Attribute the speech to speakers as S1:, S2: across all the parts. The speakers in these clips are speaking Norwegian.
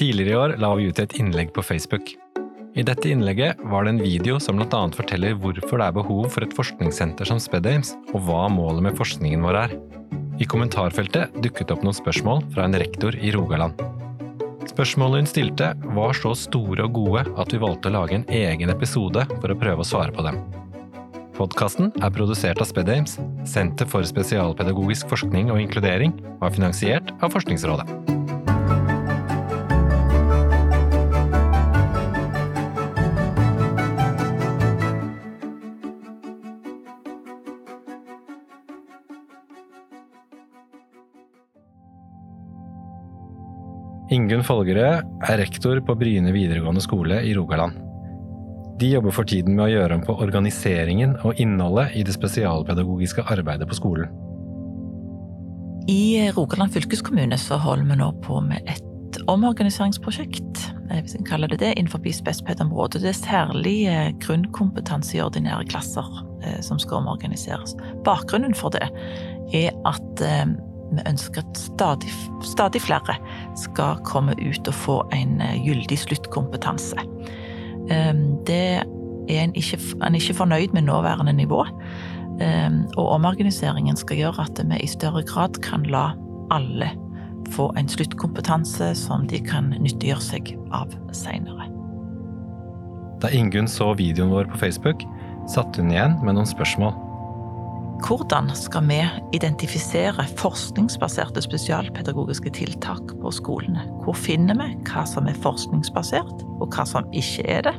S1: Tidligere i år la vi ut et innlegg på Facebook. I dette innlegget var det en video som bl.a. forteller hvorfor det er behov for et forskningssenter som SpedAmes, og hva målet med forskningen vår er. I kommentarfeltet dukket opp noen spørsmål fra en rektor i Rogaland. Spørsmålet hun stilte, var så store og gode at vi valgte å lage en egen episode for å prøve å svare på dem. Podkasten er produsert av SpedAmes, Senter for spesialpedagogisk forskning og inkludering, og er finansiert av Forskningsrådet. Ingunn Folgerød er rektor på Bryne videregående skole i Rogaland. De jobber for tiden med å gjøre om på organiseringen og innholdet i det spesialpedagogiske arbeidet på skolen.
S2: I Rogaland fylkeskommune så holder vi nå på med et omorganiseringsprosjekt, eh, hvis en kaller det det, innenfor spesped-området. Det er særlig eh, grunnkompetanse i ordinære klasser eh, som skal omorganiseres. Bakgrunnen for det er at vi ønsker at stadig, stadig, flere skal komme ut og få en gyldig sluttkompetanse. Det er en ikke, en ikke fornøyd med nåværende nivå. Og omorganiseringen skal gjøre at vi i større grad kan la alle få en sluttkompetanse som de kan nyttiggjøre seg av seinere.
S1: Da Ingunn så videoen vår på Facebook, satte hun igjen med noen spørsmål.
S2: Hvordan skal vi identifisere forskningsbaserte spesialpedagogiske tiltak på skolene? Hvor finner vi hva som er forskningsbasert, og hva som ikke er det?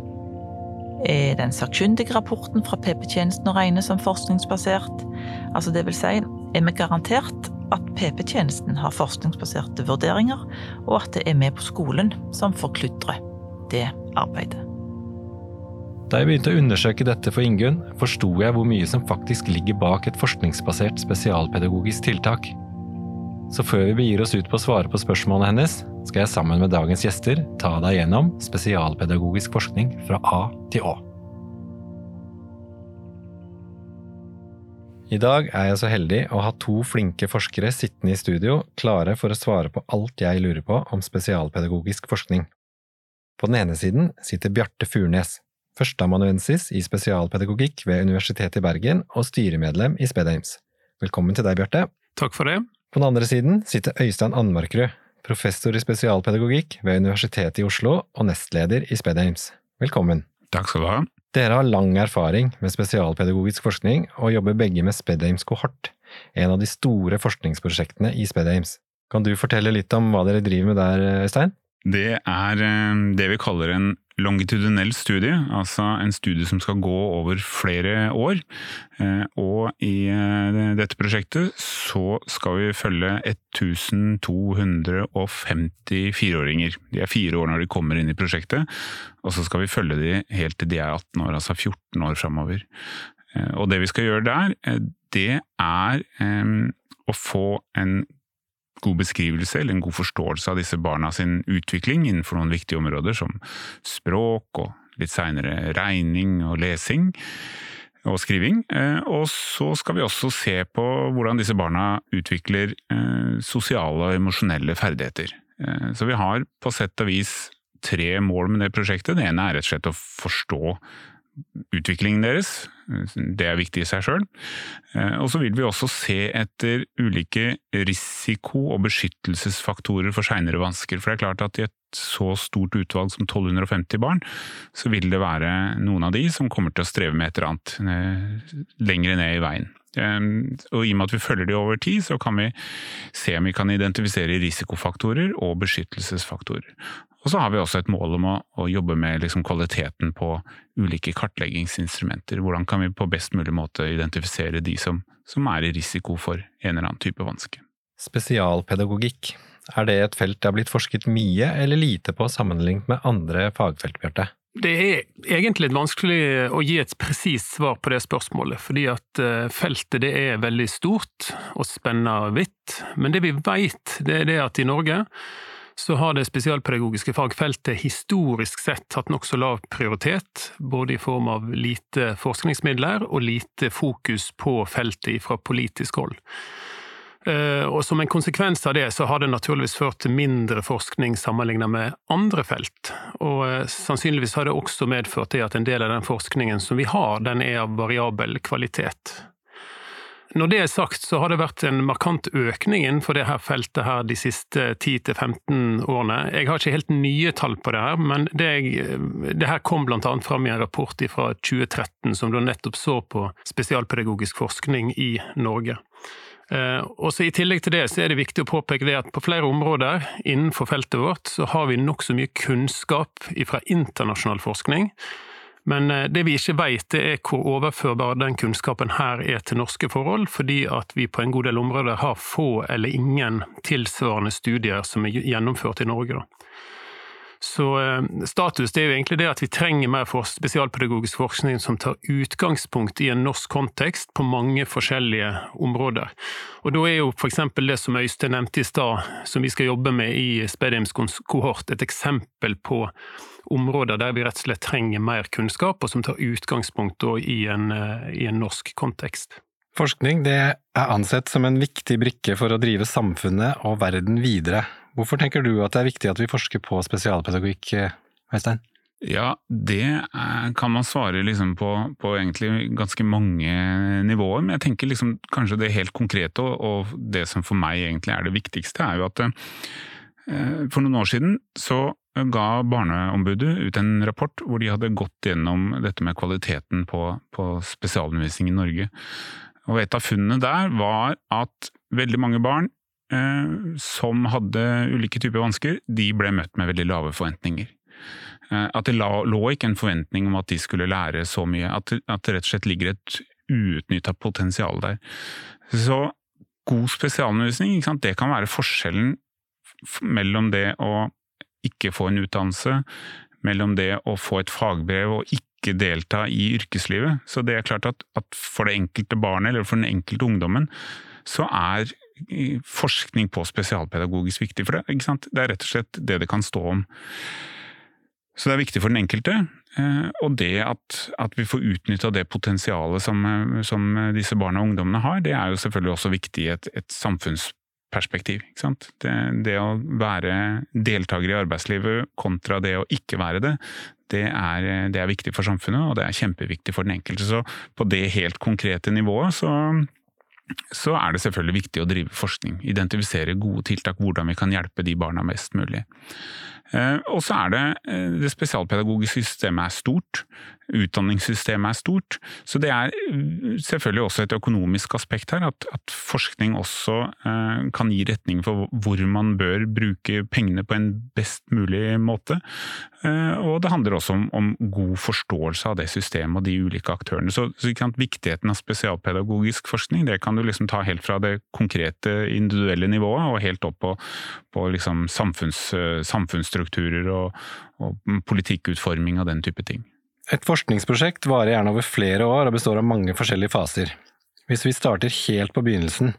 S2: Er den sakkyndige rapporten fra PP-tjenesten å regne som forskningsbasert? Altså det vil si, er vi garantert at PP-tjenesten har forskningsbaserte vurderinger, og at det er vi på skolen som forkludrer det arbeidet?
S1: Da jeg begynte å undersøke dette for Ingunn, forsto jeg hvor mye som faktisk ligger bak et forskningsbasert spesialpedagogisk tiltak. Så før vi begir oss ut på å svare på spørsmålene hennes, skal jeg sammen med dagens gjester ta deg gjennom spesialpedagogisk forskning fra A til Å. I dag er jeg så heldig å ha to flinke forskere sittende i studio, klare for å svare på alt jeg lurer på om spesialpedagogisk forskning. På den ene siden sitter Bjarte Furnes, førsteamanuensis i spesialpedagogikk ved Universitetet i Bergen og styremedlem i SpedAims. Velkommen til deg, Bjarte.
S3: Takk for det.
S1: På den andre siden sitter Øystein Anmarkrud, professor i spesialpedagogikk ved Universitetet i Oslo og nestleder i SpedAims. Velkommen.
S3: Takk skal du ha.
S1: Dere har lang erfaring med spesialpedagogisk forskning, og jobber begge med SpedAims kohort, en av de store forskningsprosjektene i SpedAims. Kan du fortelle litt om hva dere driver med der, Øystein?
S3: Det er eh, det vi kaller en longitudinell studie, altså en studie som skal gå over flere år. Eh, og i eh, dette prosjektet så skal vi følge 1254-åringer. De er fire år når de kommer inn i prosjektet, og så skal vi følge de helt til de er 18 år, altså 14 år framover. Og det vi skal gjøre der, det er å få en god beskrivelse eller en god forståelse av disse barna sin utvikling innenfor noen viktige områder som språk og litt seinere regning og lesing og skriving. Eh, og så skal vi også se på hvordan disse barna utvikler eh, sosiale og emosjonelle ferdigheter. Eh, så vi har på sett og vis tre mål med det prosjektet. Det ene er rett og slett å forstå utviklingen deres. Det er viktig i seg sjøl. Eh, og så vil vi også se etter ulike risiko- og beskyttelsesfaktorer for seinere vansker. For det er klart at i et så stort utvalg som 1250 barn, så vil det være noen av de som kommer til å streve med et eller annet eh, lengre ned i veien. Og i og med at vi følger de over tid, så kan vi se om vi kan identifisere risikofaktorer og beskyttelsesfaktorer. Og så har vi også et mål om å, å jobbe med liksom kvaliteten på ulike kartleggingsinstrumenter. Hvordan kan vi på best mulig måte identifisere de som, som er i risiko for en eller annen type vanske.
S1: Spesialpedagogikk, er det et felt det har blitt forsket mye eller lite på sammenlignet med andre fagfelt, Bjarte?
S4: Det er egentlig litt vanskelig å gi et presist svar på det spørsmålet, fordi at eh, feltet det er veldig stort og spenner vidt. Men det vi veit, det er det at i Norge så har det spesialpedagogiske fagfeltet historisk sett hatt nokså lav prioritet, både i form av lite forskningsmidler og lite fokus på feltet fra politisk hold. Eh, og som en konsekvens av det, så har det naturligvis ført til mindre forskning sammenlignet med andre felt. Og eh, sannsynligvis har det også medført det at en del av den forskningen som vi har, den er av variabel kvalitet. Når det er sagt, så har det vært en markant økning innenfor dette feltet her de siste 10-15 årene. Jeg har ikke helt nye tall på det her, men det, jeg, det her kom annet fram i en rapport fra 2013 som da nettopp så på spesialpedagogisk forskning i Norge. Eh, også I tillegg til det så er det viktig å påpeke det at på flere områder innenfor feltet vårt så har vi nokså mye kunnskap fra internasjonal forskning men eh, det vi ikke vet, er hvor overførbar den kunnskapen her er til norske forhold, fordi at vi på en god del områder har få eller ingen tilsvarende studier som er gjennomført i Norge. Så eh, status er jo egentlig det at vi trenger mer for spesialpedagogisk forskning som tar utgangspunkt i en norsk kontekst på mange forskjellige områder. Og da er jo f.eks. det som Øystein nevnte i stad, som vi skal jobbe med i Spediums kohort, et eksempel på områder der vi rett og slett trenger mer kunnskap, og som tar utgangspunkt i en, eh, i en norsk kontekst.
S1: Forskning er ansett som en viktig brikke for å drive samfunnet og verden videre. Hvorfor tenker du at det er viktig at vi forsker på spesialpedagogikk, eh, Øystein?
S3: Ja, det kan man svare liksom på, på, egentlig ganske mange nivåer. Men jeg tenker liksom kanskje det helt konkrete, og, det som for meg egentlig er det viktigste, er jo at eh, for noen år siden så ga Barneombudet ut en rapport hvor de hadde gått gjennom dette med kvaliteten på, på spesialundervisning i Norge. Og et av funnene der var at veldig mange barn eh, som hadde ulike typer vansker, de ble møtt med veldig lave forventninger. Eh, at det lå ikke en forventning om at de skulle lære så mye, at det rett og slett ligger et uutnytta potensial der. Så god spesialundervisning, det kan være forskjellen mellom det å ikke få en utdannelse, mellom det å få et fagbrev og ikke delta i yrkeslivet. Så det er klart at, at for det enkelte barnet, eller for den enkelte ungdommen, så er forskning på spesialpedagogisk viktig for det. Ikke sant? Det er rett og slett det det kan stå om. Så det er viktig for den enkelte, eh, og det at, at vi får utnytta det potensialet som, som, disse barna og ungdommene har, det er jo selvfølgelig også viktig i et, et samfunnsperspektiv perspektiv. Det, det, å være deltaker i arbeidslivet kontra det å ikke være det, det er, det er, viktig for samfunnet, og det er kjempeviktig for den enkelte. Så på det helt konkrete nivået så, så er det selvfølgelig viktig å drive forskning. Identifisere gode tiltak, hvordan vi kan hjelpe de barna mest mulig. Eh, og så er det eh, det spesialpedagogiske systemet er stort, utdanningssystemet er stort. Så det er eh, selvfølgelig også et økonomisk aspekt her, at, at forskning også eh, kan gi retning for hvor man bør bruke pengene på en best mulig måte. Og det handler også om, om, god forståelse av det systemet og de ulike aktørene. Så, så Viktigheten av spesialpedagogisk forskning det kan du liksom ta helt fra det konkrete individuelle nivået og helt opp på, på liksom samfunns, samfunnsstrukturer og, og politikkutforming av den type ting.
S1: Et forskningsprosjekt varer gjerne over flere år og består av mange forskjellige faser. Hvis vi starter helt på begynnelsen,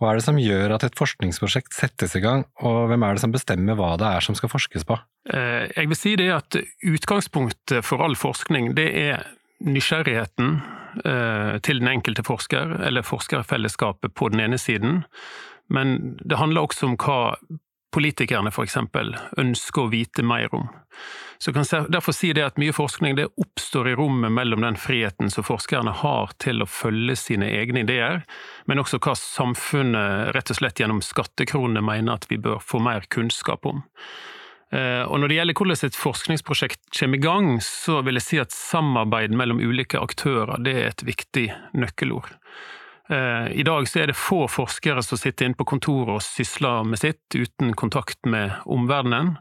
S1: hva er det som gjør at et forskningsprosjekt settes i gang, og hvem er det som bestemmer hva det er som skal forskes på?
S4: Eh, jeg vil si det at utgangspunktet for all forskning, det er nysgjerrigheten eh, til den enkelte forsker, eller forskerfellesskapet på den ene siden. Men det handler også om hva politikerne f.eks. ønsker å vite mer om. Så jeg kan derfor si det at mye forskning det oppstår i rommet mellom den friheten som forskerne har til å følge sine egne ideer, men også hva samfunnet rett og slett gjennom skattekronene mener at vi bør få mer kunnskap om. Eh, og Når det gjelder hvordan et forskningsprosjekt kommer i gang, så vil jeg si at samarbeid mellom ulike aktører det er et viktig nøkkelord. Eh, I dag så er det få forskere som sitter inne på kontoret og sysler med sitt, uten kontakt med omverdenen.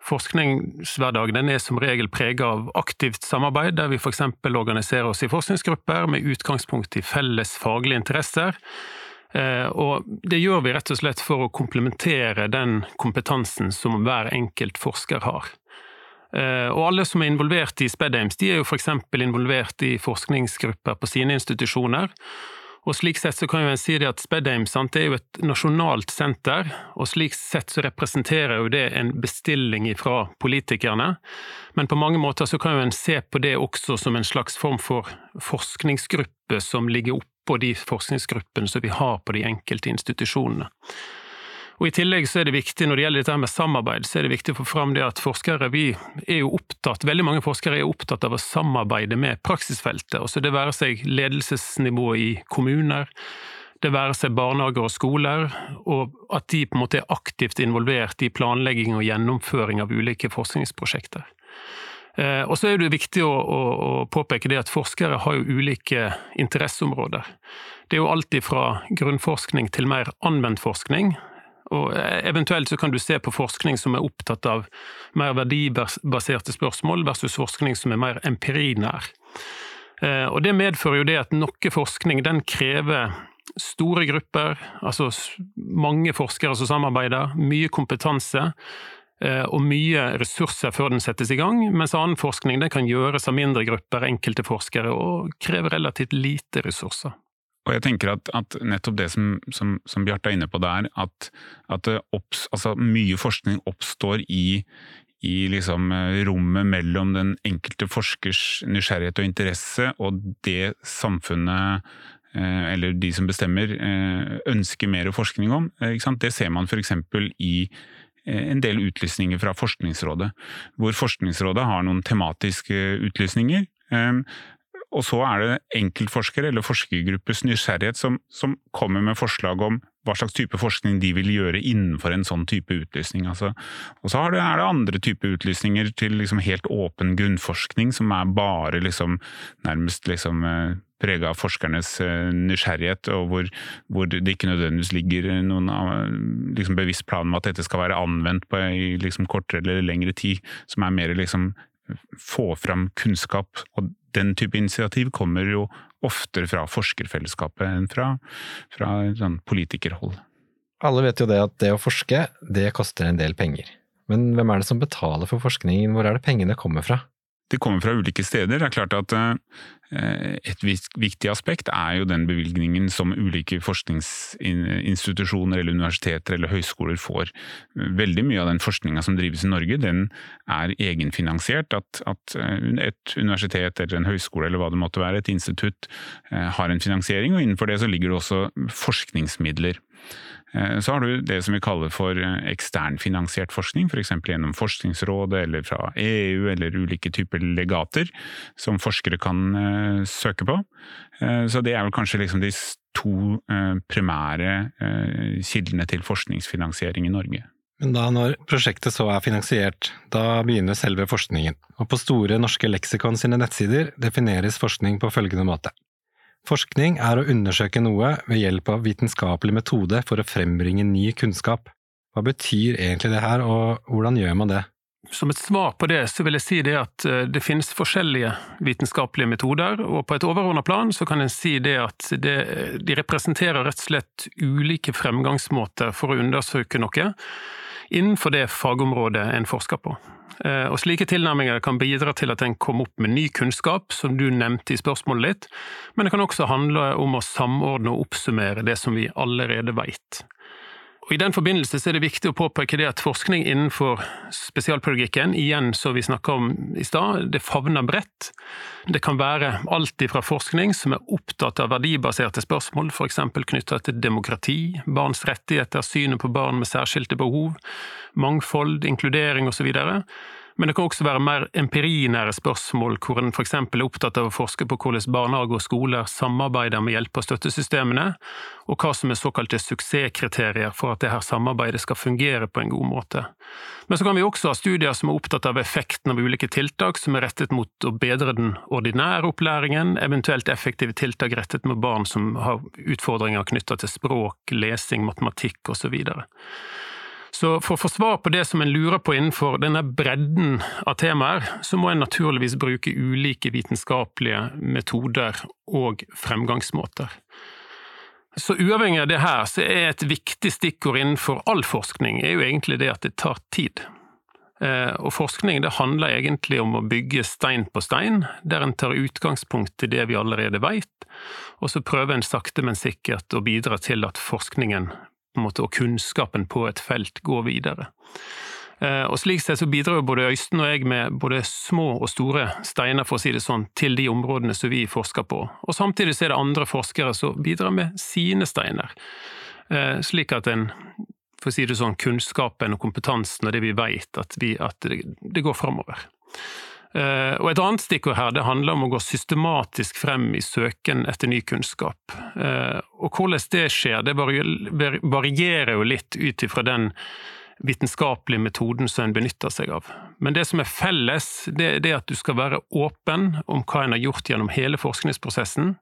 S4: Forskningshverdagen er som regel preget av aktivt samarbeid, der vi f.eks. organiserer oss i forskningsgrupper med utgangspunkt i felles faglige interesser. Eh, og det gjør vi rett og slett for å komplementere den kompetansen som hver enkelt forsker har. Eh, og alle som er involvert i SPEDAMES, de er jo f.eks. involvert i forskningsgrupper på sine institusjoner. Og slik sett så kan jo en si det at Spedheim sant, er jo et nasjonalt senter, og slik sett så representerer jo det en bestilling fra politikerne. Men på mange måter så kan jo en se på det også som en slags form for forskningsgruppe som ligger oppå de forskningsgruppene som vi har på de enkelte institusjonene. Og I tillegg så er det viktig når det gjelder dette med samarbeid, så er det viktig å få fram det at forskere vi er jo opptatt, veldig mange forskere er opptatt av å samarbeide med praksisfeltet. Også Det være seg ledelsesnivået i kommuner, det være seg barnehager og skoler, og at de på en måte er aktivt involvert i planlegging og gjennomføring av ulike forskningsprosjekter. Eh, og så er det viktig å, å, å, påpeke det at forskere har jo ulike interesseområder. Det er jo alltid fra grunnforskning til mer anvendt forskning, og eventuelt så kan du se på forskning som er opptatt av mer verdibaserte spørsmål, versus forskning som er mer empirinær. Eh, og det medfører jo det at noe forskning den krever store grupper, altså mange forskere som samarbeider, mye kompetanse eh, og mye ressurser før den settes i gang, mens annen forskning kan gjøres av mindre grupper, enkelte forskere, og krever relativt lite ressurser.
S3: Og jeg tenker at, at nettopp det som, som, som Bjarte er inne på der, at, at opps, altså mye forskning oppstår i, i liksom eh, rommet mellom den enkelte forskers nysgjerrighet og interesse og det samfunnet eh, eller de som bestemmer, eh, ønsker mer forskning om. Det ser man f.eks. i en del utlysninger fra Forskningsrådet, hvor Forskningsrådet har noen tematiske utlysninger. Og så er det enkeltforskere eller forskergruppes nysgjerrighet som, som, kommer med forslag om hva slags type forskning de vil gjøre innenfor en sånn type utlysning. Altså, og så er det, andre typer utlysninger til liksom helt åpen grunnforskning, som er bare liksom, nærmest liksom, eh, prega av forskernes eh, nysgjerrighet, og hvor, hvor, det ikke nødvendigvis ligger noen liksom, bevisst plan om at dette skal være anvendt på i liksom, kortere eller lengre tid, som er mer liksom, få fram kunnskap. Og den type initiativ kommer jo oftere fra forskerfellesskapet enn fra, fra sånn politikerhold.
S1: Alle vet jo det at det å forske, det koster en del penger. Men hvem er det som betaler for forskningen, hvor er det pengene kommer fra?
S3: De kommer fra ulike steder. Det er klart at eh, et viktig aspekt er jo den bevilgningen som ulike forskningsinstitusjoner eller universiteter eller høyskoler får. Veldig mye av den forskninga som drives i Norge, den er egenfinansiert. At, at, eh, et universitet eller en høyskole eller hva det måtte være, et institutt, eh, har en finansiering, og innenfor det så ligger det også forskningsmidler. Eh, så har du det som vi kaller for eh, eksternfinansiert forskning, f.eks. For gjennom Forskningsrådet eller fra EU eller ulike typer legater som forskere kan uh, søke på. Så det er vel kanskje liksom de to primære kildene til forskningsfinansiering i Norge.
S1: Men da når prosjektet så er finansiert, da begynner selve forskningen. Og på Store norske leksikon sine nettsider defineres forskning på følgende måte. Forskning er å undersøke noe ved hjelp av vitenskapelig metode for å frembringe ny kunnskap. Hva betyr egentlig det her, og hvordan gjør man det?
S4: Som et svar på det, så vil jeg si det at eh, det finnes forskjellige vitenskapelige metoder, og på et overordnet plan så kan en si det at det, de representerer rett og slett ulike fremgangsmåter for å undersøke noe innenfor det fagområdet en forsker på. Eh, og Slike tilnærminger kan bidra til at en kommer opp med ny kunnskap, som du nevnte i spørsmålet ditt, men det kan også handle om å samordne og oppsummere det som vi allerede veit. Og I den forbindelse er det viktig å påpeke det at forskning innenfor spesialpedagogikken, igjen som vi snakka om i stad, det favner bredt. Det kan være alt fra forskning som er opptatt av verdibaserte spørsmål, f.eks. knytta til demokrati, barns rettigheter, synet på barn med særskilte behov, mangfold, inkludering osv., men det kan også være mer empirinære spørsmål, hvor en f.eks. er opptatt av å forske på hvordan barnehage og skoler samarbeider med hjelp og støttesystemene, og hva som er såkalte suksesskriterier for at dette samarbeidet skal fungere på en god måte. Men så kan vi også ha studier som er opptatt av effekten av ulike tiltak som er rettet mot å bedre den ordinære opplæringen, eventuelt effektive tiltak rettet mot barn som har utfordringer knytta til språk, lesing, matematikk osv. Så for å få svar på det som en lurer på innenfor denne bredden av temaer, så må en naturligvis bruke ulike vitenskapelige metoder og fremgangsmåter. Så uavhengig av det her, så er et viktig stikkord innenfor all forskning er jo egentlig det at det tar tid. Eh, og forskning det handler egentlig om å bygge stein på stein, der en tar utgangspunkt i det vi allerede veit, og så prøver en sakte, men sikkert å bidra til at forskningen måte, og kunnskapen på et felt går videre. Eh, og Slik sett så bidrar jo både Øysten og jeg med både små og store steiner for å si det sånn, til de områdene som vi forsker på. Og Samtidig så er det andre forskere som bidrar med sine steiner. Eh, slik at en for å si det sånn, kunnskapen og kompetansen og det vi vet, at, at det, går framover. Eh, og Et annet stikkord her det handler om å gå systematisk frem i søken etter ny kunnskap. Og Hvordan det skjer, det varierer jo litt ut ifra den vitenskapelige metoden som en benytter seg av. Men det som er felles, det er at du skal være åpen om hva en har gjort gjennom hele forskningsprosessen,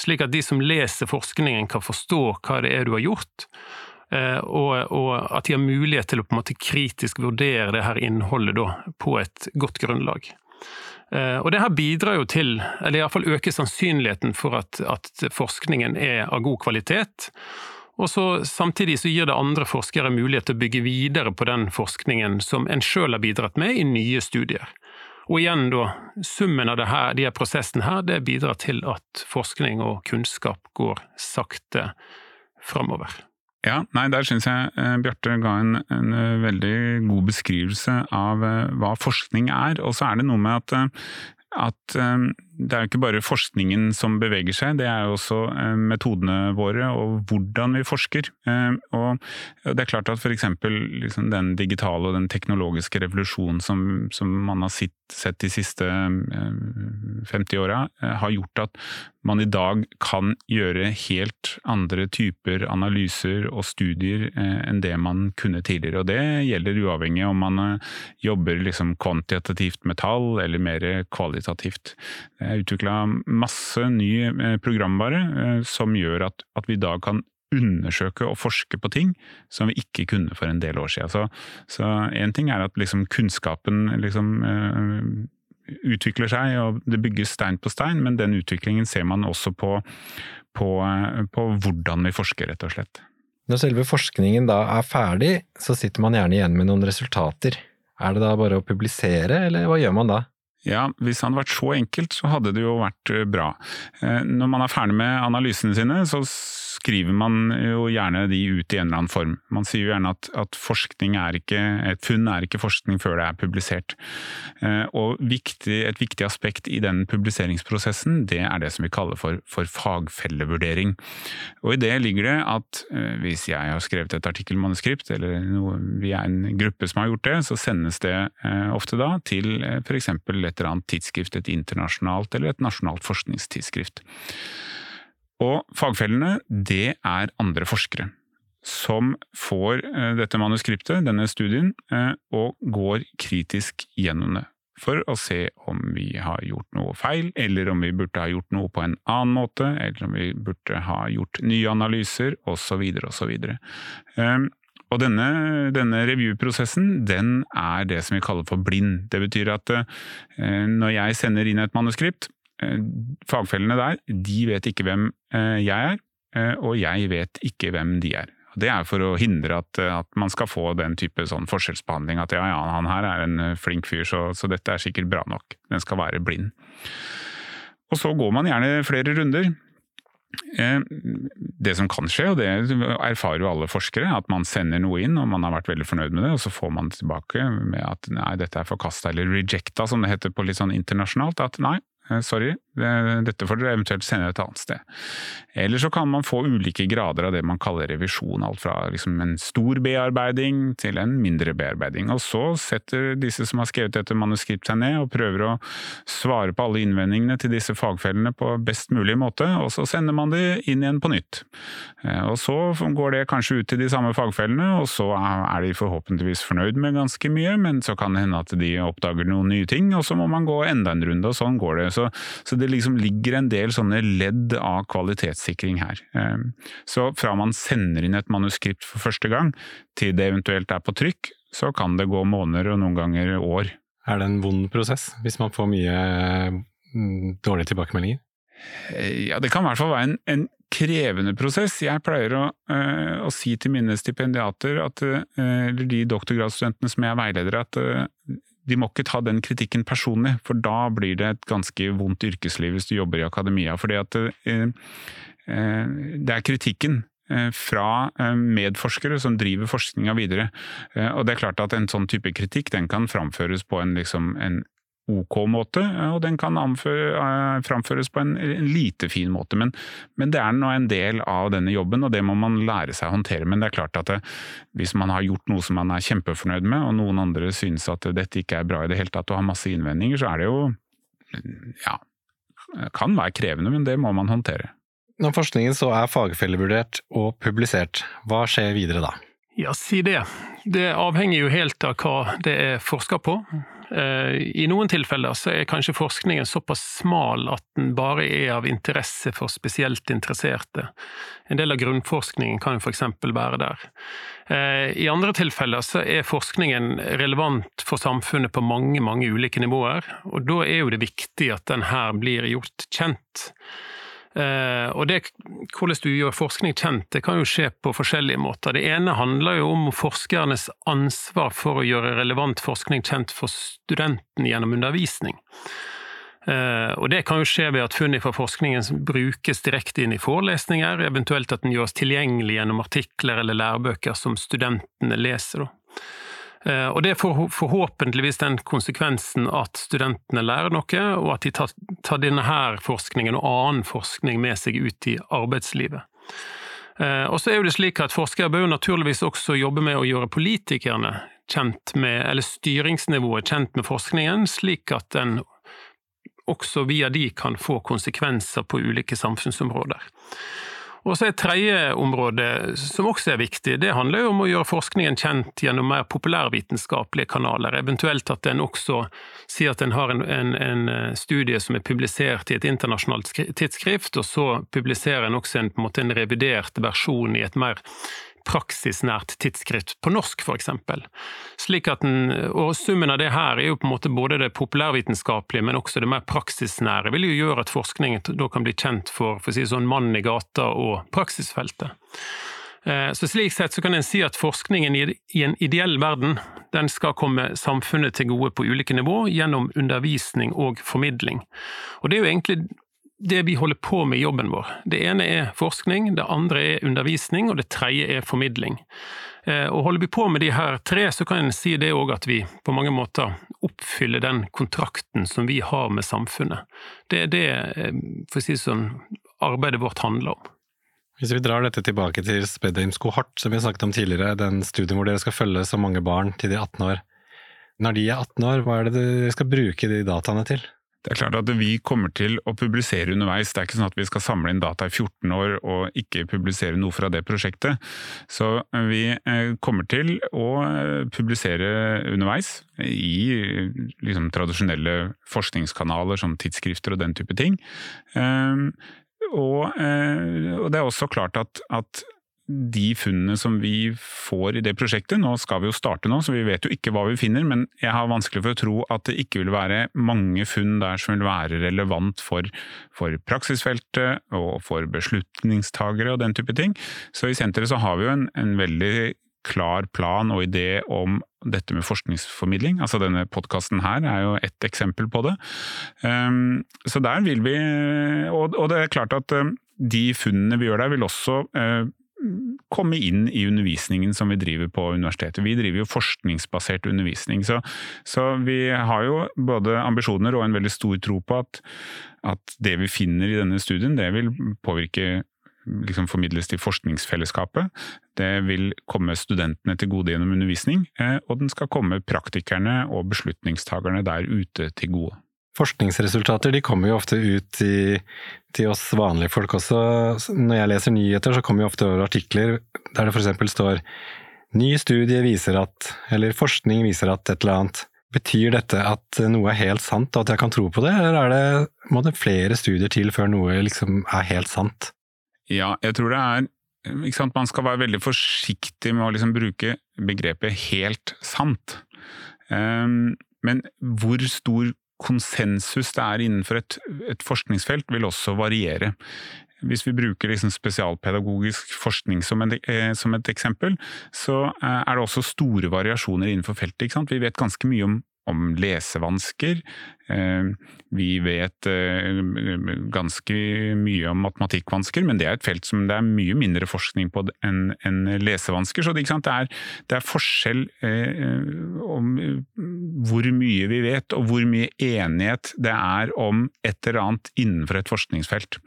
S4: slik at de som leser forskningen kan forstå hva det er du har gjort, eh, og, og at de har mulighet til å på en måte kritisk vurdere det her innholdet da, på et godt grunnlag. Eh, og det her bidrar jo til, eller iallfall øker sannsynligheten for at, at forskningen er av god kvalitet, og så Samtidig så gir det andre forskere mulighet til å bygge videre på den forskningen som en sjøl har bidratt med i nye studier. Og igjen da, Summen av her, de her prosessene her, det bidrar til at forskning og kunnskap går sakte framover.
S3: Ja, nei, Der syns jeg eh, Bjarte ga en, en, eh, veldig god beskrivelse av eh, hva forskning er. Og så er det noe med at at det er jo ikke bare forskningen som beveger seg, det er jo også eh, metodene våre og hvordan vi forsker. Eh, og det er klart at f.eks. Liksom den digitale og den teknologiske revolusjonen som, som man har sett, sett de siste 50 åra, har gjort at man i dag kan gjøre helt andre typer analyser og studier enn det man kunne tidligere. Og det gjelder uavhengig om man jobber liksom kvantitativt med tall eller mer kvalitativt. Utvikla masse ny eh, programvare eh, som gjør at, at vi i dag kan undersøke og forske på ting som vi ikke kunne for en del år siden. Så en ting er at liksom kunnskapen liksom, uh, utvikler seg og det bygges stein på stein, men den utviklingen ser man også på, på, på hvordan vi forsker, rett og slett.
S1: Når selve forskningen da er ferdig, så sitter man gjerne igjen med noen resultater. Er det da bare å publisere, eller hva gjør man da?
S3: Ja, hvis det hadde vært så enkelt, så hadde det jo vært eh, bra. Eh, når man er ferdig med analysene sine, så skriver man jo gjerne de ut i en eller annen form. Man sier jo gjerne at, at forskning er ikke, et funn er ikke forskning før det er publisert. Eh, og viktig, et viktig aspekt i den publiseringsprosessen, det er det som vi kaller for, for fagfellevurdering. Og i det ligger det at hvis jeg har skrevet et artikkelmanuskript, eller noe, vi er en gruppe som har gjort det, så sendes det ofte da til f.eks. et eller annet tidsskrift, et internasjonalt eller et nasjonalt forskningstidsskrift. Og fagfellene, det er andre forskere som får eh, dette manuskriptet, denne studien, eh, og går kritisk gjennom det. For å se om vi har gjort noe feil, eller om vi burde ha gjort noe på en annen måte, eller om vi burde ha gjort nye analyser, osv. osv. Og denne, denne review-prosessen den er det som vi kaller for blind. Det betyr at eh, når jeg sender inn et manuskript, fagfellene der de vet ikke hvem eh, jeg er, eh, og jeg vet ikke hvem de er. Det er for å hindre at, at man skal få den type sånn forskjellsbehandling. At ja, ja, han her er en eh, flink fyr, så, så dette er sikkert bra nok. Den skal være blind. Og så går man gjerne flere runder. Eh, det som kan skje, og det erfarer jo alle forskere, at man sender noe inn og man har vært veldig fornøyd med det, og så får man tilbake med at nei, dette er forkasta, eller rejecta som det heter på litt sånn internasjonalt. At nei, Eh, Uh, sorry, dette får dere eventuelt sende et annet sted. Eller så kan man få ulike grader av det man kaller revisjon. Alt fra liksom en stor bearbeiding til en mindre bearbeiding. Og så setter disse som har skrevet dette manuskriptet seg ned og prøver å svare på alle innvendingene til disse fagfellene på best mulig måte, og så sender man de inn igjen på nytt. Eh, og så går det kanskje ut til de samme fagfellene, og så er de forhåpentligvis fornøyd med ganske mye, men så kan det hende at de oppdager noen nye ting, og så må man gå enda en runde, og sånn går det. Så, så, det liksom ligger en del sånne ledd av kvalitetssikring her. Ehm, så fra man sender inn et manuskript for første gang, til det eventuelt er på trykk, så kan det gå måneder og noen ganger år.
S1: Er det en vond prosess, hvis man får mye mm, dårlige tilbakemeldinger?
S3: Eh, ja, det kan i hvert fall være en, en krevende prosess. Jeg pleier å, uh, å, si til mine stipendiater, at, uh, eller de doktorgradsstudentene som jeg er veileder, at uh, de må ikke ta den kritikken personlig, for da blir det et ganske vondt yrkesliv hvis du jobber i akademia. fordi at eh, eh, det er kritikken fra medforskere som driver forskninga videre. Og det er klart at en sånn type kritikk den kan framføres på en, liksom, en ok måte, og den kan anføre, framføres på en, en, lite fin måte. Men, men, det er nå en del av denne jobben, og det må man lære seg å håndtere. Men det er klart at det, hvis man har gjort noe som man er kjempefornøyd med, og noen andre synes at dette ikke er bra i det hele tatt og har masse innvendinger, så er det jo ja, kan være krevende, men det må man håndtere.
S1: Når forskningen så er fagfellevurdert og publisert, hva skjer videre da?
S4: Ja, si det. Det avhenger jo helt av hva det er forska på. Eh, I noen tilfeller så er kanskje forskningen såpass smal at den bare er av interesse for spesielt interesserte. En del av grunnforskningen kan jo f.eks. være der. Eh, I andre tilfeller så er forskningen relevant for samfunnet på mange, mange ulike nivåer, og da er jo det viktig at den her blir gjort kjent. Uh, og det, Hvordan du gjør forskning kjent, det kan jo skje på forskjellige måter. Det ene handler jo om forskernes ansvar for å gjøre relevant forskning kjent for studenten gjennom undervisning. Uh, og Det kan jo skje ved at funn fra forskningen brukes direkte inn i forelesninger, eventuelt at den gjøres tilgjengelig gjennom artikler eller lærebøker som studentene leser. Da. Eh, og det får forhåpentligvis den konsekvensen at studentene lærer noe, og at de tar, denne forskningen og annen forskning med seg ut i arbeidslivet. Eh, og så er jo det slik at Forskere bør naturligvis også jobbe med å gjøre politikerne kjent med, eller styringsnivået kjent med forskningen, slik at den også via de kan få konsekvenser på ulike samfunnsområder. Og så Et tredje område som også er viktig, det handler jo om å gjøre forskningen kjent gjennom mer populærvitenskapelige kanaler. Eventuelt at en også sier at en har en, en, en, eh, studie som er publisert i et internasjonalt tidsskrift, og så publiserer en også en, en, en revidert versjon i et mer praksisnært tidsskritt på norsk, f.eks. Slik at den, og Summen av det her er jo på en måte både det populærvitenskapelige, men også det mer praksisnære, vil jo gjøre at forskningen da kan bli kjent for, for å si sånn mannen i gata og praksisfeltet. Eh, så Slik sett så kan en si at forskningen i en ideell verden den skal komme samfunnet til gode på ulike nivå gjennom undervisning og formidling. Og Det er jo egentlig det vi holder på med i jobben vår. Det ene er forskning, det andre er undervisning, og det tredje er formidling. Eh, og Holder vi på med de her tre, så kan en si det òg at vi på mange måter oppfyller den kontrakten som vi har med samfunnet. Det er det eh, for å si sånn, arbeidet vårt handler om.
S1: Hvis vi drar dette tilbake til Spedheims kohort, som vi har snakket om tidligere, den studien hvor dere skal følge så mange barn til de er 18 år. Når de er 18 år, hva er det dere skal bruke de dataene til?
S3: Det er klart at vi kommer til å publisere underveis. Det er ikke sånn at vi skal samle inn data i 14 år og ikke publisere noe fra det prosjektet. Så vi eh, kommer til å eh, publisere underveis i liksom, tradisjonelle forskningskanaler som tidsskrifter og den type ting. Ehm, eh, og det er også klart at, at de funnene som vi får i det prosjektet. Nå skal vi jo starte nå, så vi vet jo ikke hva vi finner, men jeg har vanskelig for å tro at det ikke vil være mange funn der som vil være relevant for, for praksisfeltet og for beslutningstagere og den type ting. Så i senteret så har vi jo en, en veldig klar plan og idé om dette med forskningsformidling. Altså denne podkasten her er jo ett eksempel på det. Um, så der vil vi og, det er klart at um, de funnene vi gjør der vil også uh, komme inn i undervisningen som vi driver på universitetet. Vi driver jo forskningsbasert undervisning, så, så vi har jo både ambisjoner og en veldig stor tro på at, at det vi finner i denne studien, det vil påvirke liksom formidles til forskningsfellesskapet. Det vil komme studentene til gode gjennom undervisning, eh, og den skal komme praktikerne og beslutningstakerne der ute til gode.
S1: Forskningsresultater de kommer jo ofte ut til, til, oss vanlige folk også. Når jeg leser nyheter, så kommer jo ofte over artikler der det f.eks. står ny studie viser at, eller forskning viser at et eller annet. Betyr dette at noe er helt sant, og at jeg kan tro på det, eller er det, må det flere studier til før noe liksom er helt sant?
S3: Ja, jeg tror det er Man skal være veldig forsiktig med å liksom bruke begrepet helt sant. Um, men hvor stor konsensus det er innenfor et, et forskningsfelt, vil også variere. Hvis vi bruker liksom spesialpedagogisk forskning som, en, eh, som, et eksempel, så eh, er det også store variasjoner innenfor feltet. Vi vet ganske mye om om lesevansker. Eh, vi vet eh, ganske mye om matematikkvansker, men det er et felt som det er mye mindre forskning på enn lesevansker. Så det, er, det er, forskjell om hvor mye vi vet, og hvor mye enighet det er om et eller annet innenfor et forskningsfelt.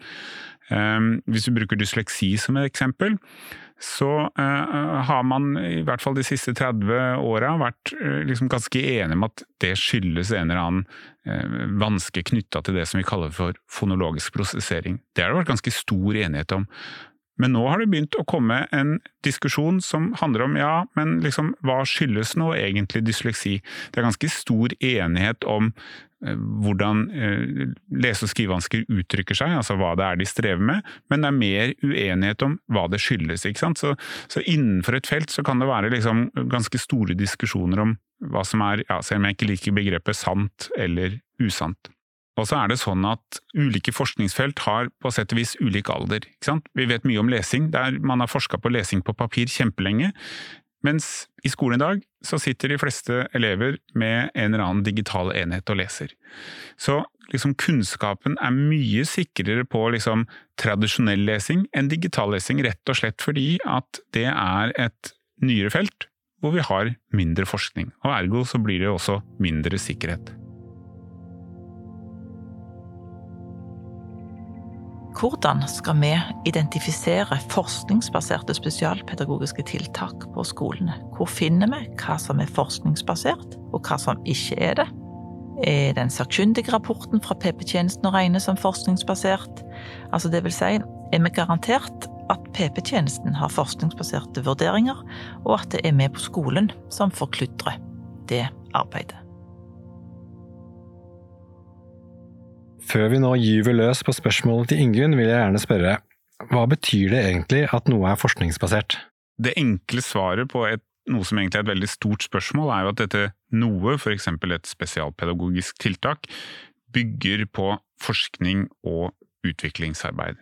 S3: Hvis vi bruker dysleksi som et eksempel, så uh, har man i hvert fall de siste 30 åra vært uh, liksom ganske enige om at det skyldes en eller annen uh, vanske knytta til det som vi kaller for fonologisk prosessering. Det har det vært ganske stor enighet om. Men nå har det begynt å komme en diskusjon som handler om ja, men liksom, hva skyldes nå egentlig dysleksi? Det er ganske stor enighet om Eh, hvordan eh, lese- og skrivevansker uttrykker seg, altså hva det er de strever med, men det er mer uenighet om hva det skyldes. ikke sant? Så, så innenfor et felt så kan det være liksom ganske store diskusjoner om hva som er, ja, selv om jeg ikke liker begrepet sant eller usant. Og så er det sånn at ulike forskningsfelt har på sett og vis ulik alder. Vi vet mye om lesing, der man har forska på lesing på papir kjempelenge. Mens i skolen i dag så sitter de fleste elever med en eller annen digital enhet og leser. Så liksom kunnskapen er mye sikrere på liksom tradisjonell lesing enn digital lesing, rett og slett fordi at det er et nyere felt hvor vi har mindre forskning, og ergo så blir det også mindre sikkerhet.
S2: Hvordan skal vi identifisere forskningsbaserte spesialpedagogiske tiltak på skolene? Hvor finner vi hva som er forskningsbasert, og hva som ikke er det? Er den sakkyndige rapporten fra PP-tjenesten å regne som forskningsbasert? Altså det vil si, er vi garantert at PP-tjenesten har forskningsbaserte vurderinger, og at det er vi på skolen som forkludrer det arbeidet?
S1: Før vi nå gyver løs på spørsmålet til Ingunn, vil jeg gjerne spørre hva betyr det egentlig at noe er forskningsbasert?
S3: Det enkle svaret på et, noe som egentlig er et veldig stort spørsmål, er jo at dette noe, f.eks. et spesialpedagogisk tiltak, bygger på forskning og utviklingsarbeid.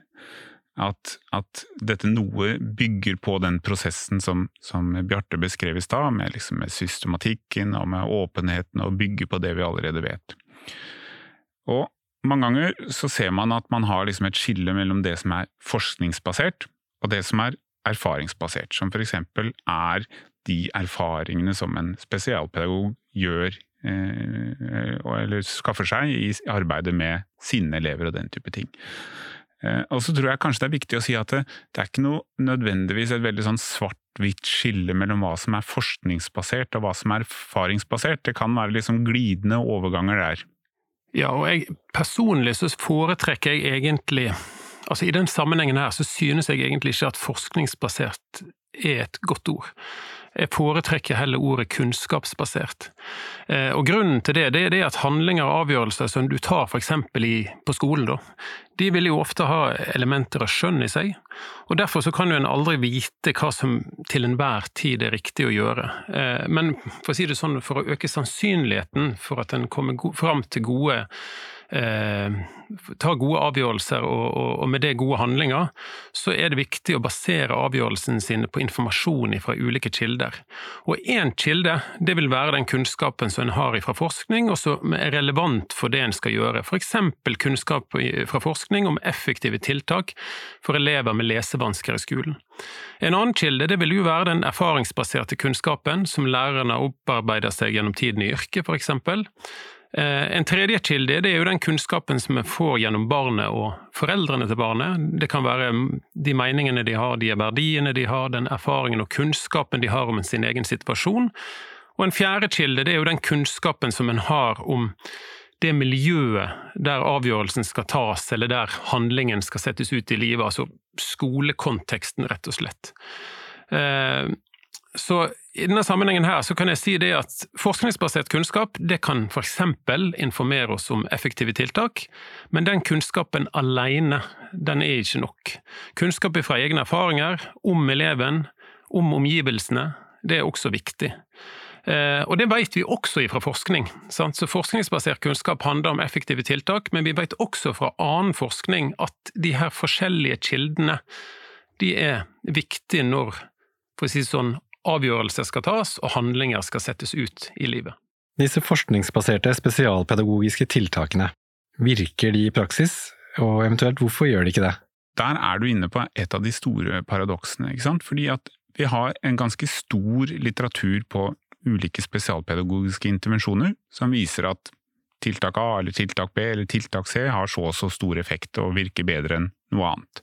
S3: At, at, dette noe bygger på den prosessen som, som Bjarte beskrev i stad, med, liksom med, systematikken og med åpenheten, og bygger på det vi allerede vet. Og mange ganger så ser man at man har liksom et skille mellom det som er forskningsbasert, og det som er erfaringsbasert, som eksempel er de erfaringene som en spesialpedagog gjør eh, eller skaffer seg i arbeidet med sine elever og den type ting. Eh, og så tror jeg kanskje det er viktig å si at det, det er ikke noe nødvendigvis et veldig sånn svart-hvitt skille mellom hva som er forskningsbasert og hva som er erfaringsbasert. Det kan være liksom glidende overganger der.
S4: Ja, og jeg, personlig så foretrekker jeg egentlig Altså I den sammenhengen her så synes jeg egentlig ikke at forskningsbasert er et godt ord. Jeg foretrekker heller ordet kunnskapsbasert. Eh, og Grunnen til det, det er at handlinger og avgjørelser som du tar f.eks. på skolen, da, de vil jo ofte ha elementer av skjønn i seg. og Derfor så kan jo en aldri vite hva som til enhver tid er riktig å gjøre. Eh, men for å si det sånn, for å øke sannsynligheten for at en kommer fram til gode eh, ta gode avgjørelser og, og, og, med det gode handlinger, så er det viktig å basere avgjørelsene sine på informasjon fra ulike kilder. Og én kilde det vil være den kunnskapen som en har fra forskning, og som er relevant for det en skal gjøre. F.eks. kunnskap fra forskning om effektive tiltak for elever med lesevansker i skolen. En annen kilde det vil jo være den erfaringsbaserte kunnskapen som lærerne opparbeider seg gjennom tiden i yrket, f.eks. Eh, en tredje kilde det er jo den kunnskapen som vi får gjennom barnet og foreldrene til barnet. Det kan være de meningene de har, de verdiene de har, den erfaringen og kunnskapen de har om sin egen situasjon. Og en fjerde kilde det er jo den kunnskapen som en har om det miljøet der avgjørelsen skal tas, eller der handlingen skal settes ut i livet, altså skolekonteksten, rett og slett. Så i denne sammenhengen her så kan jeg si det at forskningsbasert kunnskap det kan f.eks. informere oss om effektive tiltak, men den kunnskapen alene den er ikke nok. Kunnskap fra egne erfaringer, om eleven, om omgivelsene, det er også viktig. Eh, og det vet vi også fra forskning. Sant? Så Forskningsbasert kunnskap handler om effektive tiltak, men vi vet også fra annen forskning at de her forskjellige kildene de er viktige når for å si sånn, avgjørelser skal tas og handlinger skal settes ut i livet.
S1: Disse forskningsbaserte spesialpedagogiske tiltakene, virker de i praksis, og eventuelt hvorfor gjør de ikke det?
S3: Der er du inne på et av de store paradoksene, ikke sant? fordi at vi har en ganske stor litteratur på ulike spesialpedagogiske intervensjoner som viser at tiltak A eller tiltak B eller tiltak C har så og så stor effekt og virker bedre enn noe annet.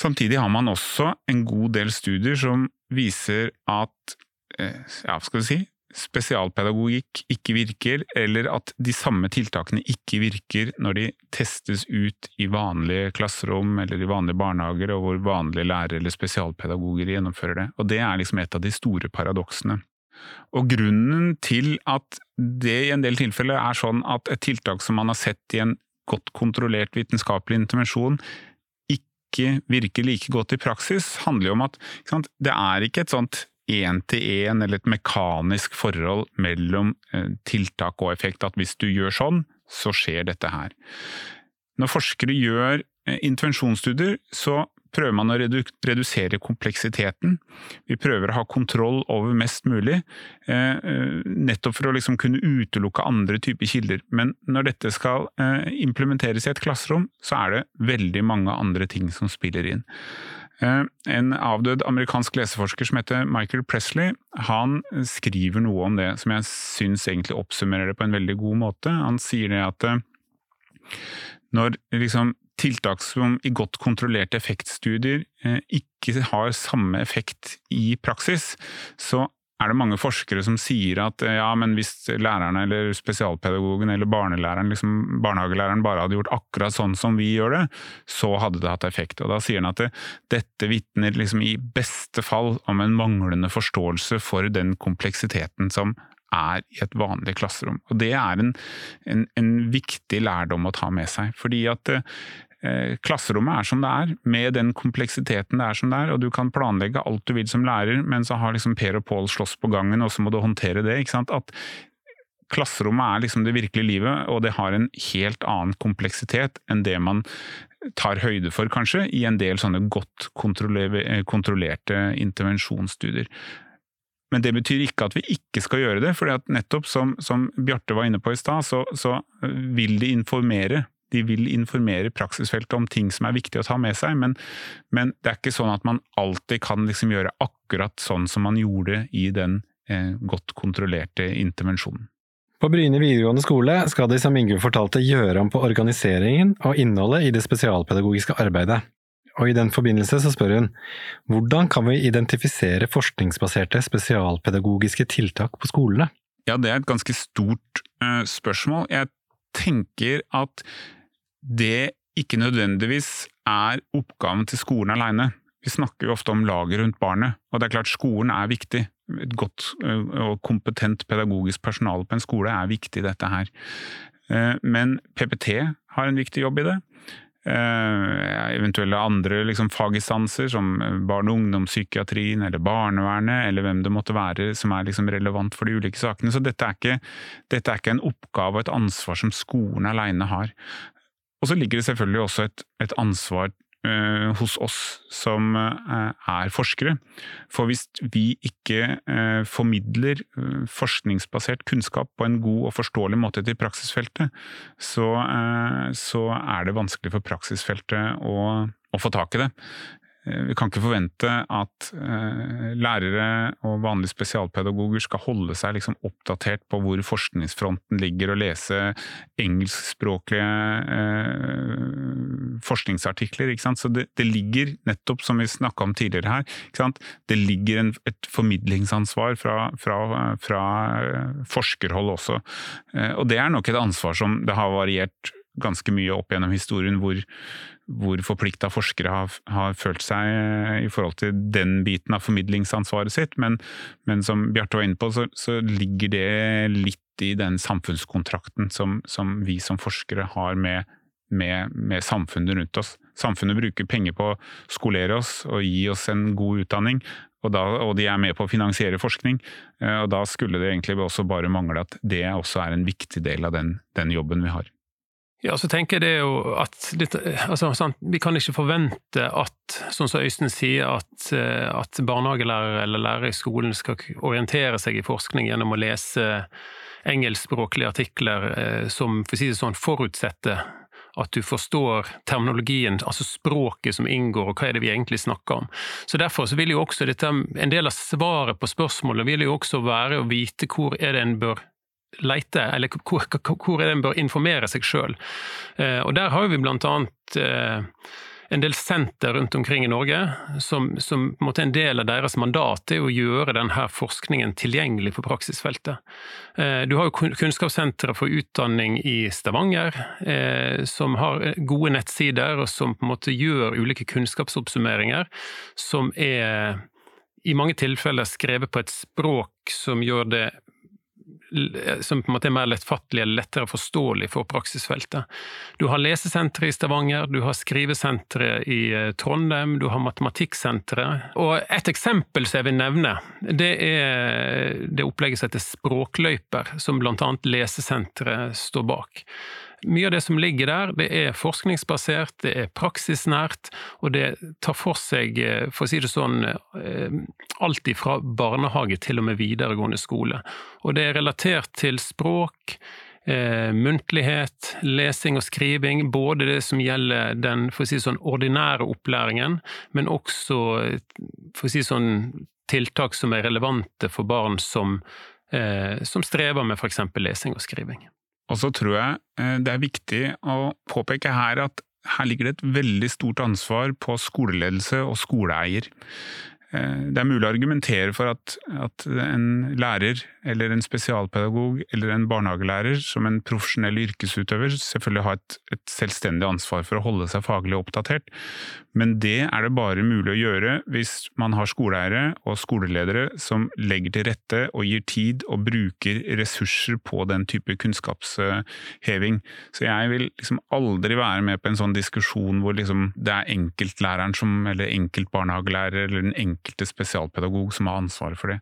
S3: Samtidig har man også en god del studier som viser at eh, ja, skal vi si, spesialpedagogikk ikke virker, eller at de samme tiltakene ikke virker når de testes ut i vanlige klasserom eller i vanlige barnehager, og hvor vanlige lærere eller spesialpedagoger gjennomfører det. Og Det er liksom et av de store paradoksene. Og grunnen til at det i en del tilfeller er sånn at et tiltak som man har sett i en godt kontrollert vitenskapelig intervensjon, ikke virker like godt i praksis, handler jo om at sant, det er ikke et sånt én-til-én eller et mekanisk forhold mellom eh, tiltak og effekt, at hvis du gjør sånn, så skjer dette her. Når forskere gjør eh, intervensjonsstudier, så prøver man å redu redusere kompleksiteten. Vi prøver å ha kontroll over mest mulig, eh, eh, nettopp for å liksom kunne utelukke andre typer kilder. Men når dette skal eh, implementeres i et klasserom, så er det veldig mange andre ting som spiller inn. En avdød amerikansk leseforsker som heter Michael Presley, han skriver noe om det som jeg syns egentlig oppsummerer det på en veldig god måte. Han sier det at når liksom tiltak som i godt kontrollerte effektstudier eh, ikke har samme effekt i praksis, så er det mange forskere som sier at eh, ja, men hvis lærerne eller spesialpedagogen eller barnelæreren, liksom barnehagelæreren bare hadde gjort akkurat sånn som vi gjør det, så hadde det hatt effekt. Og da sier han at det, dette vitner liksom i beste fall om en manglende forståelse for den kompleksiteten som er i et vanlig klasserom. Og Det er en, en, en viktig lærdom å ta med seg. fordi at eh, Klasserommet er som det er, med den kompleksiteten det er som det er, og du kan planlegge alt du vil som lærer, men så har liksom Per og Pål slåss på gangen, og så må du håndtere det. ikke sant? At Klasserommet er liksom det virkelige livet, og det har en helt annen kompleksitet enn det man tar høyde for, kanskje, i en del sånne godt kontrollerte intervensjonsstudier. Men det betyr ikke at vi ikke skal gjøre det, for nettopp som, som Bjarte var inne på i stad, så, så, vil de informere. De vil informere praksisfeltet om ting som er viktig å ta med seg, men, men det er ikke sånn at man alltid kan liksom gjøre akkurat sånn som man gjorde i den eh, godt kontrollerte intervensjonen.
S1: På Bryne videregående skole skal de, som Ingunn fortalte, gjøre om på organiseringen og innholdet i det spesialpedagogiske arbeidet og i den forbindelse så spør hun hvordan kan vi identifisere forskningsbaserte spesialpedagogiske tiltak på skolene?
S3: Ja, det er et ganske stort uh, spørsmål. Jeg tenker at det ikke nødvendigvis er oppgaven til skolen alene. Vi snakker jo ofte om laget rundt barnet, og det er klart skolen er viktig. Et godt uh, og kompetent pedagogisk personale på en skole er viktig i dette her. Uh, men PPT har en viktig jobb i det. Eh, eventuelle andre liksom, faginstanser som barne- og ungdomspsykiatrien eller barnevernet, eller hvem det måtte være som er liksom, relevant for de ulike sakene. Så dette er, ikke, dette er ikke en oppgave og et ansvar som skolen alene har. Og så ligger det selvfølgelig også et, et ansvar Eh, hos oss som eh, er forskere. For hvis vi ikke eh, formidler forskningsbasert kunnskap på en god og forståelig måte til praksisfeltet, så, så er det vanskelig for praksisfeltet å, å få tak i det. Eh, vi kan ikke forvente at eh, lærere og vanlige spesialpedagoger skal holde seg liksom oppdatert på hvor forskningsfronten ligger, og lese engelskspråklige eh, forskningsartikler. Så det, det, ligger, nettopp som vi snakka om tidligere her, det ligger en, et formidlingsansvar fra, fra, fra forskerhold også. Og det er nok et ansvar som det har variert ganske mye opp gjennom historien hvor, hvor forplikta forskere har, har, følt seg eh, i forhold til den biten av formidlingsansvaret sitt. Men, men som Bjarte var inne på, så, så, ligger det litt i den samfunnskontrakten som, som vi som forskere har med, med, med, samfunnet rundt oss. Samfunnet bruker penger på å skolere oss og gi oss en god utdanning, og, da, og, de er med på å finansiere forskning. Eh, og Da skulle det egentlig også bare mangle at det også er en viktig del av den, den jobben vi har.
S4: Ja, så tenker jeg det jo at dette, altså, sant, Vi kan ikke forvente at, sånn som Øystein sier, at, eh, at barnehagelærere eller lærere i skolen skal orientere seg i forskning gjennom å lese engelskspråklige artikler eh, som for å si det sånn, forutsetter at du forstår terminologien, altså språket som inngår, og hva er det vi egentlig snakker om. Så Derfor så vil jo også dette, en del av svaret på spørsmålet vil jo også være å vite hvor er det en bør leite, eller hvor, hvor en bør informere seg sjøl. Eh, og der har vi blant annet eh, en del senter rundt omkring i Norge som, som en, en del av deres mandat er å gjøre denne forskningen tilgjengelig for praksisfeltet. Eh, du har jo Kunnskapssenteret for utdanning i Stavanger, som har gode nettsider og som på en måte gjør ulike kunnskapsoppsummeringer som er i mange tilfeller skrevet på et språk som gjør det som på en måte er mer lettfattelig eller lettere forståelig for praksisfeltet. Du har lesesenteret i Stavanger, du har skrivesenteret i eh, Trondheim, du har matematikksenteret. Og et eksempel som jeg vil nevne, det er det opplegget som heter Språkløyper, som annet Lesesenteret står bak. Mye av det som ligger der, det er forskningsbasert, det er praksisnært, og det tar for seg, eh, for å si det sånn, eh, alt fra barnehage til og med videregående skole. Og det er relatert til språk, eh, muntlighet, lesing og skriving, både det som gjelder den for å si sånn, ordinære opplæringen, men også for å si sånn, tiltak som er relevante for barn som, eh, som strever med f.eks. lesing og skriving.
S3: Og så tror jeg eh, det er viktig å påpeke her at her ligger det et veldig stort ansvar på skoleledelse og skoleeier. Eh, det er mulig å argumentere for at, at, en lærer eller en spesialpedagog eller en barnehagelærer som en profesjonell yrkesutøver selvfølgelig har et, et, selvstendig ansvar for å holde seg faglig oppdatert, men det er det bare mulig å gjøre hvis man har skoleeiere og skoleledere som legger til rette og gir tid og bruker ressurser på den type kunnskapsheving. Så jeg vil liksom aldri være med på en sånn diskusjon hvor liksom det er enkeltlæreren som, eller enkeltbarnehagelærer eller den enkelte spesialpedagog som har ansvaret for det.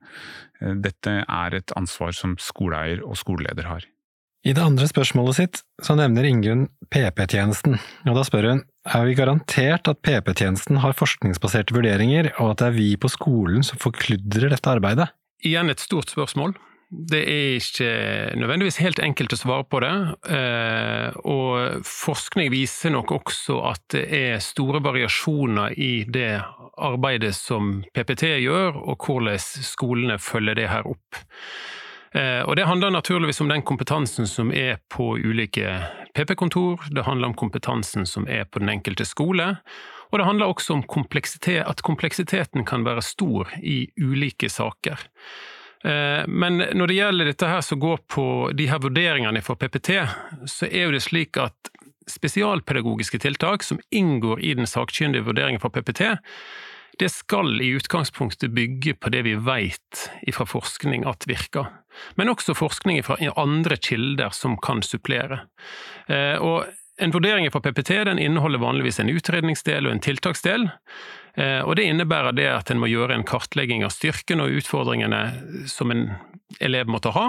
S3: Dette er et ansvar som skoleeier og skoleleder har.
S1: I det andre spørsmålet sitt så nevner Ingunn PP-tjenesten, og da spør hun er vi garantert at PP-tjenesten har forskningsbaserte vurderinger, og at det er vi på skolen som forkludrer dette arbeidet?
S4: Igjen et stort spørsmål. Det er ikke nødvendigvis helt enkelt å svare på det. Eh, og forskning viser nok også at det er store variasjoner i det arbeidet som PPT gjør, og hvordan skolene følger det her opp. Eh, og Det handler naturligvis om den kompetansen som er på ulike PP-kontor, det handler om kompetansen som er på den enkelte skole, og det handler også om kompleksitet, at kompleksiteten kan være stor i ulike saker. Eh, men når det gjelder dette her som går på de her vurderingene for PPT, så er jo det slik at spesialpedagogiske tiltak som inngår i den sakkyndige vurderingen for PPT, det skal i utgangspunktet bygge på det vi vet fra forskning at virker, men også forskning fra andre kilder som kan supplere. Eh, og en vurdering fra PPT inneholder vanligvis en utredningsdel og en tiltaksdel. Eh, og Det innebærer det at en må gjøre en kartlegging av styrken og utfordringene som en elev måtte ha.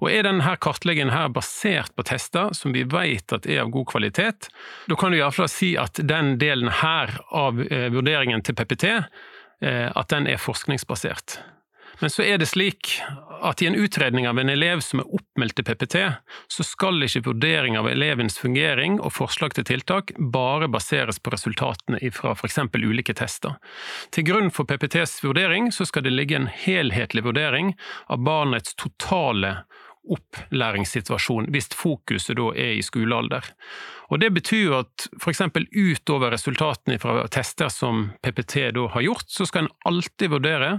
S4: Og Er denne kartleggingen her basert på tester som vi vet at er av god kvalitet, da kan du iallfall si at den delen her av eh, vurderingen til PPT eh, at den er forskningsbasert. Men så er det slik at i en utredning av en elev som er oppmeldt til PPT, så skal ikke vurdering av elevens fungering og forslag til tiltak bare baseres på resultatene fra f.eks. ulike tester. Til grunn for PPTs vurdering så skal det ligge en helhetlig vurdering av barnets totale opplæringssituasjon, hvis fokuset da er i skolealder. Og Det betyr at f.eks. utover resultatene fra tester som PPT da har gjort, så skal en alltid vurdere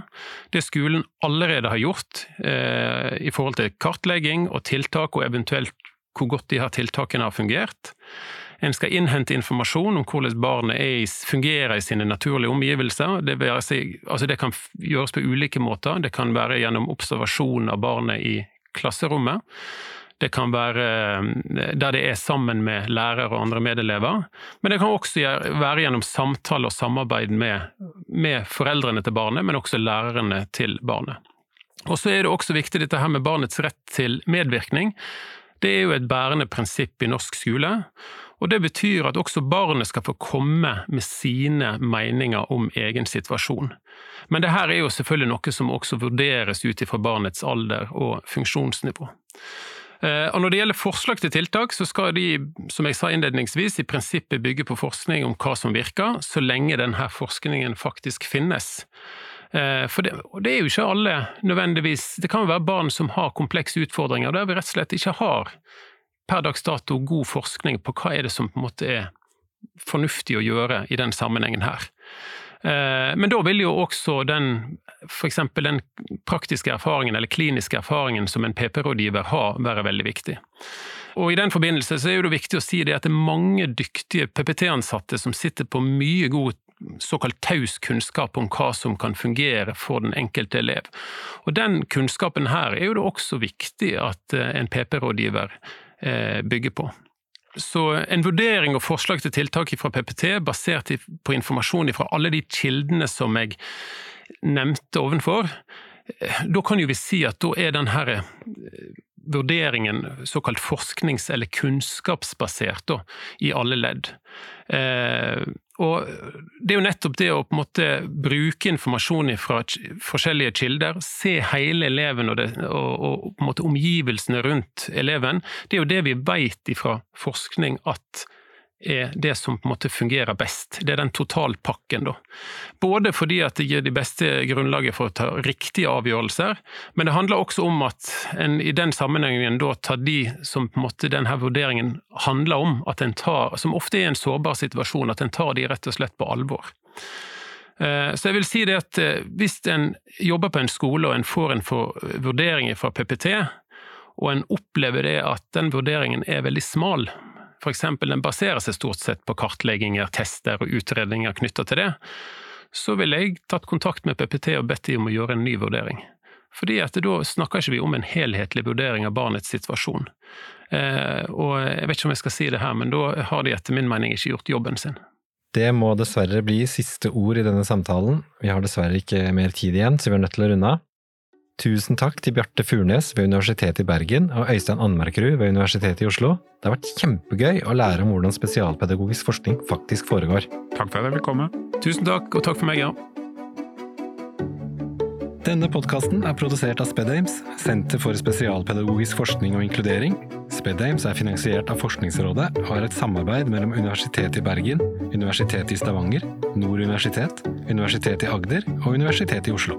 S4: det skolen allerede har gjort eh, i forhold til kartlegging og tiltak, og eventuelt hvor godt de her tiltakene har fungert. En skal innhente informasjon om hvordan barnet er, fungerer i sine naturlige omgivelser. Det, altså det, kan gjøres på ulike måter. Det kan være gjennom observasjon av barnet i klasserommet. Det kan være eh, der det er sammen med lærer og andre medelever. Men det kan også være gjennom samtale og samarbeid med, med foreldrene til barnet, men også lærerne til barnet. Og så er det også viktig dette her med barnets rett til medvirkning. Det er jo et bærende prinsipp i norsk skole, og det betyr at også barnet skal få komme med sine meninger om egen situasjon. Men det her er jo selvfølgelig noe som også vurderes ut ifra barnets alder og funksjonsnivå. Eh, og Når det gjelder forslag til tiltak, så skal de, som jeg sa innledningsvis, i prinsippet bygge på forskning om hva som virker, så lenge denne forskningen faktisk finnes. Eh, for det, det, er jo ikke alle nødvendigvis Det kan jo være barn som har komplekse utfordringer, der vi rett og slett ikke har per dags dato god forskning på hva er det som på en måte er fornuftig å gjøre i den sammenhengen her. Eh, men da vil jo også den for den praktiske erfaringen eller kliniske erfaringen som en PP-rådgiver har, være veldig viktig. Og I den forbindelse så er det viktig å si det at det er mange dyktige PPT-ansatte som sitter på mye god såkalt taus kunnskap om hva som kan fungere for den enkelte elev. Og Den kunnskapen her er jo det også viktig at eh, en PP-rådgiver bygger på. Så en vurdering og forslag til tiltak fra PPT basert på informasjon fra alle de kildene som jeg nevnte ovenfor, eh, da kan jo vi si at da er den her eh, vurderingen såkalt forsknings- eller kunnskapsbasert da, i alle ledd. Og Det er jo nettopp det å på en måte bruke informasjon fra forskjellige kilder, se hele eleven og, det, og, og omgivelsene rundt eleven, det er jo det vi vet fra forskning at er det som på en måte fungerer best. Det er den totalpakken, da. Både fordi at det gir de beste grunnlaget for å ta riktige avgjørelser, men det handler også om at en i den sammenhengen da tar de som på en måte denne vurderingen handler om, at en tar, som ofte er en sårbar situasjon, at en tar de rett og slett på alvor. Eh, så jeg vil si det at eh, hvis en jobber på en skole og en får en vurdering fra PPT, og en opplever det at den vurderingen er veldig smal, f.eks. den baserer seg stort sett på kartlegginger, tester og utredninger knytta til det, så ville jeg tatt kontakt med PPT og bedt dem om å gjøre en ny vurdering. Fordi at da snakker ikke vi om en helhetlig vurdering av barnets situasjon. Eh, og jeg vet ikke om jeg skal si det her, men da har de etter min mening ikke gjort jobben sin.
S1: Det må dessverre bli siste ord i denne samtalen. Vi har dessverre ikke mer tid igjen, så vi er nødt til å runde av. Tusen takk til Bjarte Furnes ved Universitetet i Bergen og Øystein Anmerkerud ved Universitetet i Oslo. Det har vært kjempegøy å lære om hvordan spesialpedagogisk forskning faktisk foregår.
S3: Takk for at jeg fikk komme.
S4: Tusen takk, og takk for meg, ja.
S1: Denne podkasten er produsert av SpedAmes, Senter for spesialpedagogisk forskning og inkludering. SpedAmes er finansiert av Forskningsrådet og har et samarbeid mellom Universitetet i Bergen, Universitetet i Stavanger, Nord universitet, Universitetet i Agder og Universitetet i Oslo.